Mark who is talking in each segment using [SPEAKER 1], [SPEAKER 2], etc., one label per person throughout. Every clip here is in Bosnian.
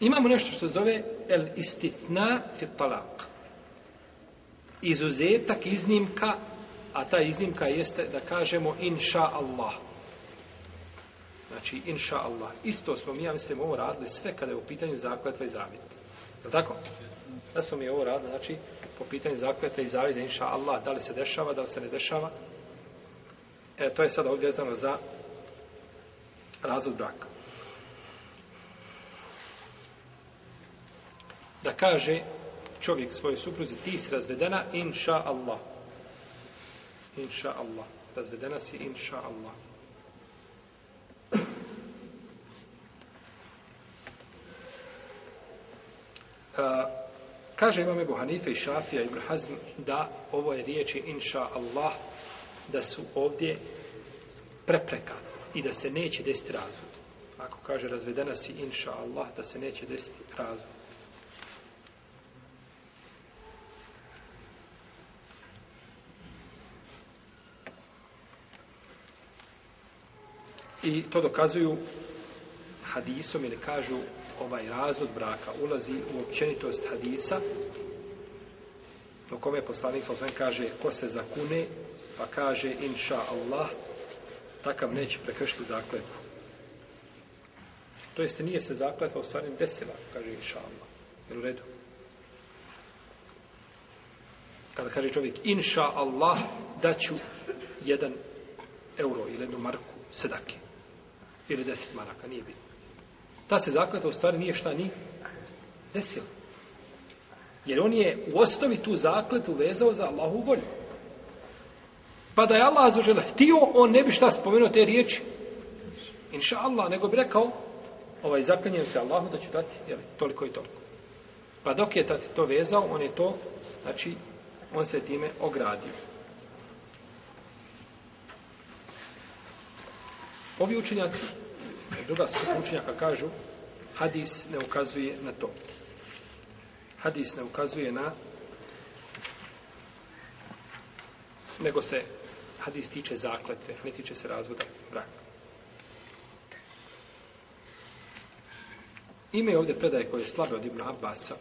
[SPEAKER 1] Imamo nešto što zove el istitna fit talak. Izuzetak, iznimka, a ta iznimka jeste da kažemo inša Allah. Znači, inša Allah. Isto smo mi, ja mislim, ovo radili sve kada je u pitanju zakljetva i zavjeta. Je li tako? Ja smo mi ovo radili, znači, po pitanju zakljetva i zavjeta, inša Allah, da li se dešava, da li se ne dešava. E, to je sada obvezano za razvod braka. da kaže čovjek svoje supruzi ti si razvedena inša Allah inša Allah razvedena si inša Allah uh, kaže imam Ebu Hanife i Šafija i Brhazm da ovo je riječi inša Allah da su ovdje prepreka i da se neće desiti razvod. Ako kaže razvedena si, inša Allah, da se neće desiti razvod. I to dokazuju hadisom ili kažu ovaj razvod braka ulazi u općenitost hadisa do kome poslanik sa osvijem kaže ko se zakune pa kaže inša Allah takav neće prekršiti zakletvu. To jeste nije se zakletva u stvari desila, kaže inša Allah. Jer u redu. Kada kaže čovjek inša Allah daću jedan euro ili jednu marku sedake ili deset maraka, nije bitno. Ta se zakleta u stvari nije šta ni desila. Jer on je u osnovi tu zakletu vezao za Allahu volju. Pa da je Allah zaužel htio, on ne bi šta spomenuo te riječi. Inša Allah, nego bi rekao, ovaj, zaklenjem se Allahu da ću dati, jel, toliko i toliko. Pa dok je tati to vezao, on je to, znači, on se time ogradio. Ovi učenjaci druga skupina učenjaka kažu hadis ne ukazuje na to. Hadis ne ukazuje na nego se hadis tiče zakletve, ne tiče se razvoda braka. Ime je ovdje predaje koje je slabe od Ibn Abbasa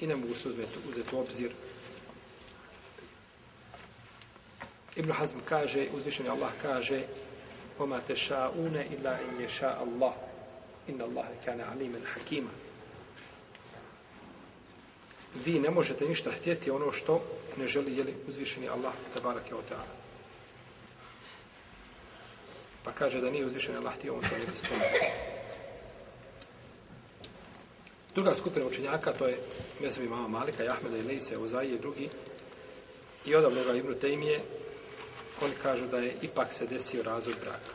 [SPEAKER 1] i ne mogu se uzeti, uzeti u obzir Ibn Hazm kaže, uzvišen Allah kaže, وما تشاءون إلا أن يشاء الله إن الله كان عليما حكيما vi ne možete ništa htjeti ono što ne želi jeli uzvišeni Allah te barake o ta'ala pa kaže da nije uzvišeni Allah ti on to ne bi druga skupina učenjaka to je mezem imama Malika i Ahmeda i Lejse i drugi i odavljeno Ibnu Tejmije oni kažu da je ipak se desio razvod braka.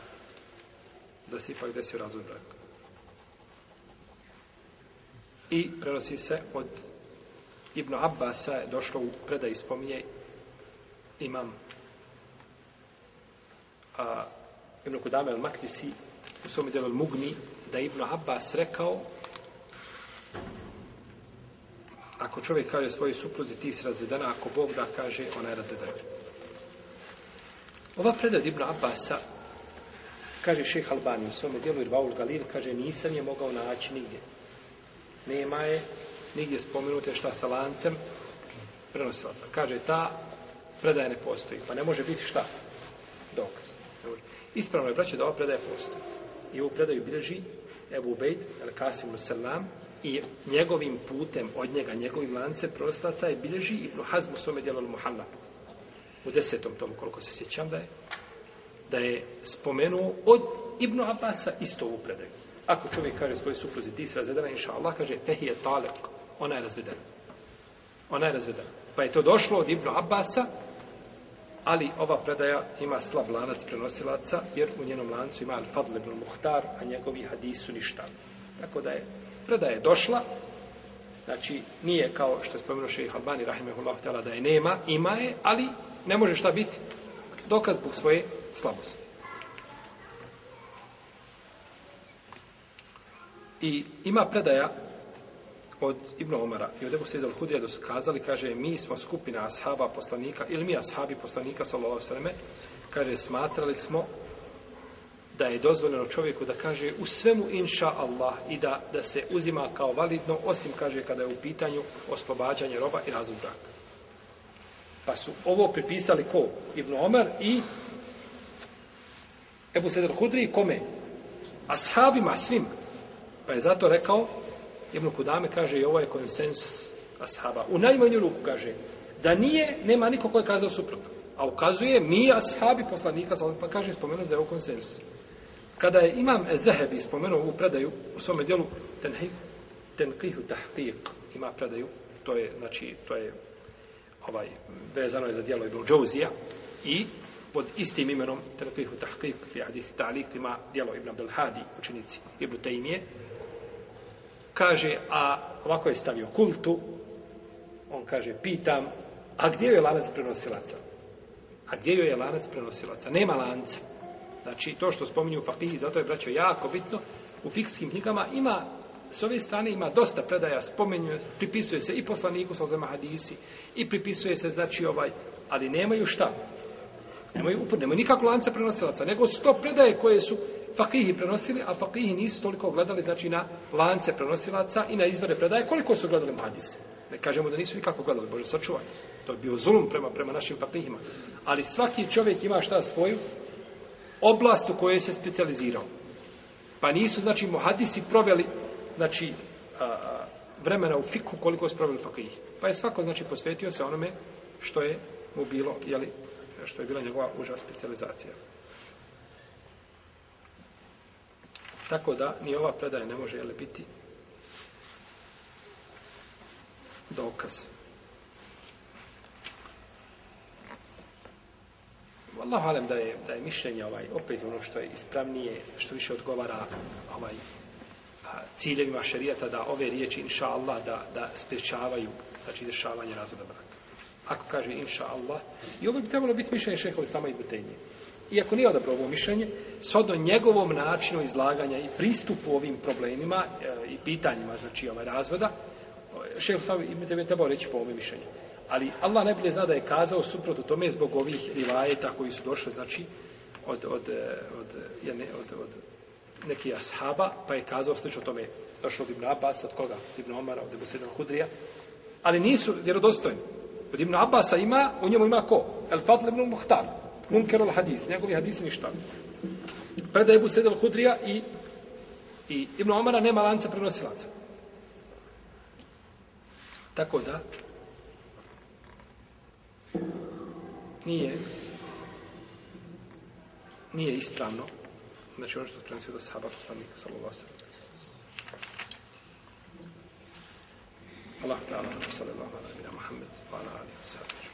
[SPEAKER 1] Da se ipak desio razvod braka. I prenosi se od Ibn Abbasa je došlo u predaj spominje imam a, Ibn Kudame al Maktisi u svom delu Mugni da je Ibn Abbas rekao ako čovjek kaže svoji supruzi ti si razvedena ako Bog da kaže ona je razvedena Ova predad Ibn Abasa, kaže šeh Albani u svome dijelu, jer Vaul Galil kaže, nisam je mogao naći nigdje. Nema je, nigdje spomenute šta sa lancem, prenosilaca. Kaže, ta predaja ne postoji, pa ne može biti šta? Dokaz. Ispravno je, braće, da ova predaja postoji. I ovu predaju bilježi Ebu Ubejd, El Kasim Musallam, i njegovim putem od njega, njegovim lancem prenosilaca je bilježi Ibn Hazm u svome dijelu Muhammadu u desetom tomu, koliko se sjećam da je, da je spomenuo od Ibnu Abasa isto ovu predaju. Ako čovjek kaže svoje supruzi, ti si razvedena, inša Allah, kaže, tehi je talek, ona je razvedena. Ona je razvedena. Pa je to došlo od Ibnu Abasa, ali ova predaja ima slav lanac prenosilaca, jer u njenom lancu ima Al-Fadl ibn Muhtar, a njegovi hadisu ništa. Tako da je predaja je došla, Znači, nije kao što je spomenuo šejih Albani, rahimahullahu ta'ala, da je nema, ima je, ali ne može šta biti dokaz zbog svoje slabosti. I ima predaja od Ibn Omara i od Ebu Sejda al-Hudija da su kazali, kaže, mi smo skupina ashaba poslanika, ili mi ashabi poslanika, sallallahu sallam, kaže, smatrali smo da je dozvoljeno čovjeku da kaže u svemu inša Allah i da, da se uzima kao validno, osim kaže kada je u pitanju oslobađanje roba i razum braka. Pa su ovo pripisali ko? Ibn Omer i Ebu Sedr Hudri kome? Ashabima svim. Pa je zato rekao Ibn Kudame kaže i ovo je konsensus ashaba. U najmanju ruku kaže da nije, nema niko ko je kazao suprotno. A ukazuje mi ashabi poslanika, pa kaže spomenuti za ovu konsensus kada je imam Ezehebi spomenuo ovu predaju u svome dijelu tenhif, tenkihu tahtiq ima predaju to je znači to je ovaj vezano je za dijelo Ibn Džouzija i pod istim imenom tenkihu tahtiq fi hadis talik ima dijelo Ibn Abdel Hadi učenici Ibn Taymije kaže a ovako je stavio kultu on kaže pitam a gdje je lanac prenosilaca a gdje je lanac prenosilaca nema lanca Znači, to što spominju fakihi, zato je, braćo, jako bitno, u fikskim knjigama ima, s ove strane ima dosta predaja, spominju, pripisuje se i poslaniku sa ozema hadisi, i pripisuje se, znači, ovaj, ali nemaju šta? Nemaju upor, nemaju nikakvu lanca prenosilaca, nego sto predaje koje su fakihi prenosili, a fakihi nisu toliko gledali, znači, na lance prenosilaca i na izvore predaje, koliko su gledali hadise. Ne kažemo da nisu nikako gledali, Bože, sačuvaj. To je bio zulum prema, prema našim fakihima. Ali svaki čovjek ima šta svoju, oblast u kojoj se specializirao. Pa nisu, znači, muhadisi proveli, znači, a, vremena u fiku koliko su proveli fakih. Pa je svako, znači, posvetio se onome što je mu bilo, jeli, što je bila njegova uža specializacija. Tako da, ni ova predaja ne može, jeli, biti dokaz. Do Allahu alem da je, da je mišljenje ovaj, opet ono što je ispravnije, što više odgovara ovaj, a, ciljevima šarijata da ove riječi, inša Allah, da, da sprečavaju, znači, dešavanje razvoda braka. Ako kaže inša Allah, i ovo bi trebalo biti mišljenje šehova sama i butenje. Iako nije odabro ovo mišljenje, shodno njegovom načinu izlaganja i pristupu ovim problemima e, i pitanjima, znači, ovaj razvoda, šeh Savi i tebe trebao reći po ovome mišljenju. Ali Allah najbolje zna da je kazao suprot u tome zbog ovih rivajeta koji su došli, znači, od, od, e, od, od, od, od neki ashaba, pa je kazao slično tome došlo od Ibn Abbas, od koga? Od Ibn Omara, od Ibn Sredan Hudrija. Ali nisu vjerodostojni. Od Ibn Abbasa ima, u njemu ima ko? El Fadl ibn Muhtar, Munker al Hadis, njegovi hadisi ništa. Predaje Ibn Sredan Hudrija i, i Ibn Omara nema lanca prenosilaca. lanca. Tako da nije nije ispravno znači ono što je prenosio do sahaba poslanika sallallahu alaihi wasallam Allah ta'ala sallallahu alaihi wa sallam Muhammed wa ala alihi wa sallam